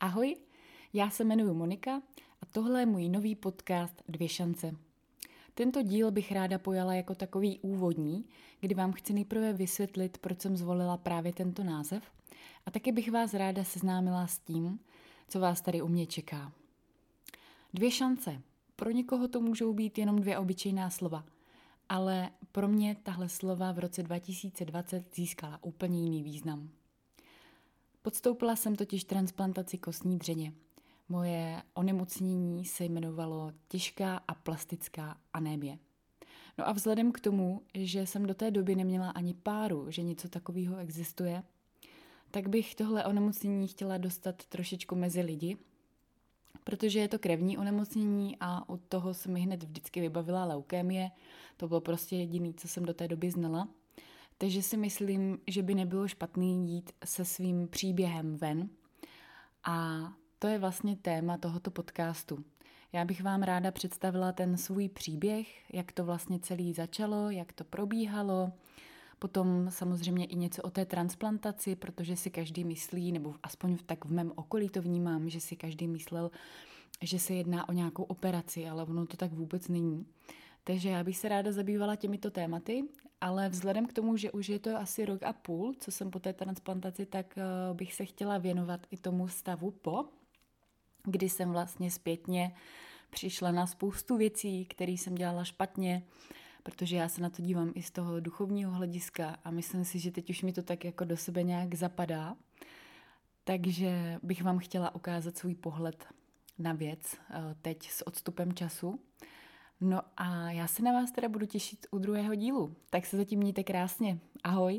Ahoj, já se jmenuji Monika a tohle je můj nový podcast Dvě šance. Tento díl bych ráda pojala jako takový úvodní, kdy vám chci nejprve vysvětlit, proč jsem zvolila právě tento název a taky bych vás ráda seznámila s tím, co vás tady u mě čeká. Dvě šance. Pro někoho to můžou být jenom dvě obyčejná slova, ale pro mě tahle slova v roce 2020 získala úplně jiný význam. Podstoupila jsem totiž transplantaci kostní dřeně. Moje onemocnění se jmenovalo těžká a plastická anémie. No a vzhledem k tomu, že jsem do té doby neměla ani páru, že něco takového existuje, tak bych tohle onemocnění chtěla dostat trošičku mezi lidi, protože je to krevní onemocnění a od toho se mi hned vždycky vybavila leukémie. To bylo prostě jediné, co jsem do té doby znala. Takže si myslím, že by nebylo špatný jít se svým příběhem ven. A to je vlastně téma tohoto podcastu. Já bych vám ráda představila ten svůj příběh, jak to vlastně celý začalo, jak to probíhalo, potom samozřejmě i něco o té transplantaci, protože si každý myslí, nebo aspoň tak v mém okolí to vnímám, že si každý myslel, že se jedná o nějakou operaci, ale ono to tak vůbec není. Takže já bych se ráda zabývala těmito tématy, ale vzhledem k tomu, že už je to asi rok a půl, co jsem po té transplantaci, tak eh, bych se chtěla věnovat i tomu stavu po, kdy jsem vlastně zpětně přišla na spoustu věcí, které jsem dělala špatně, protože já se na to dívám i z toho duchovního hlediska a myslím si, že teď už mi to tak jako do sebe nějak zapadá. Takže bych vám chtěla ukázat svůj pohled na věc eh, teď s odstupem času. No a já se na vás teda budu těšit u druhého dílu. Tak se zatím mějte krásně. Ahoj!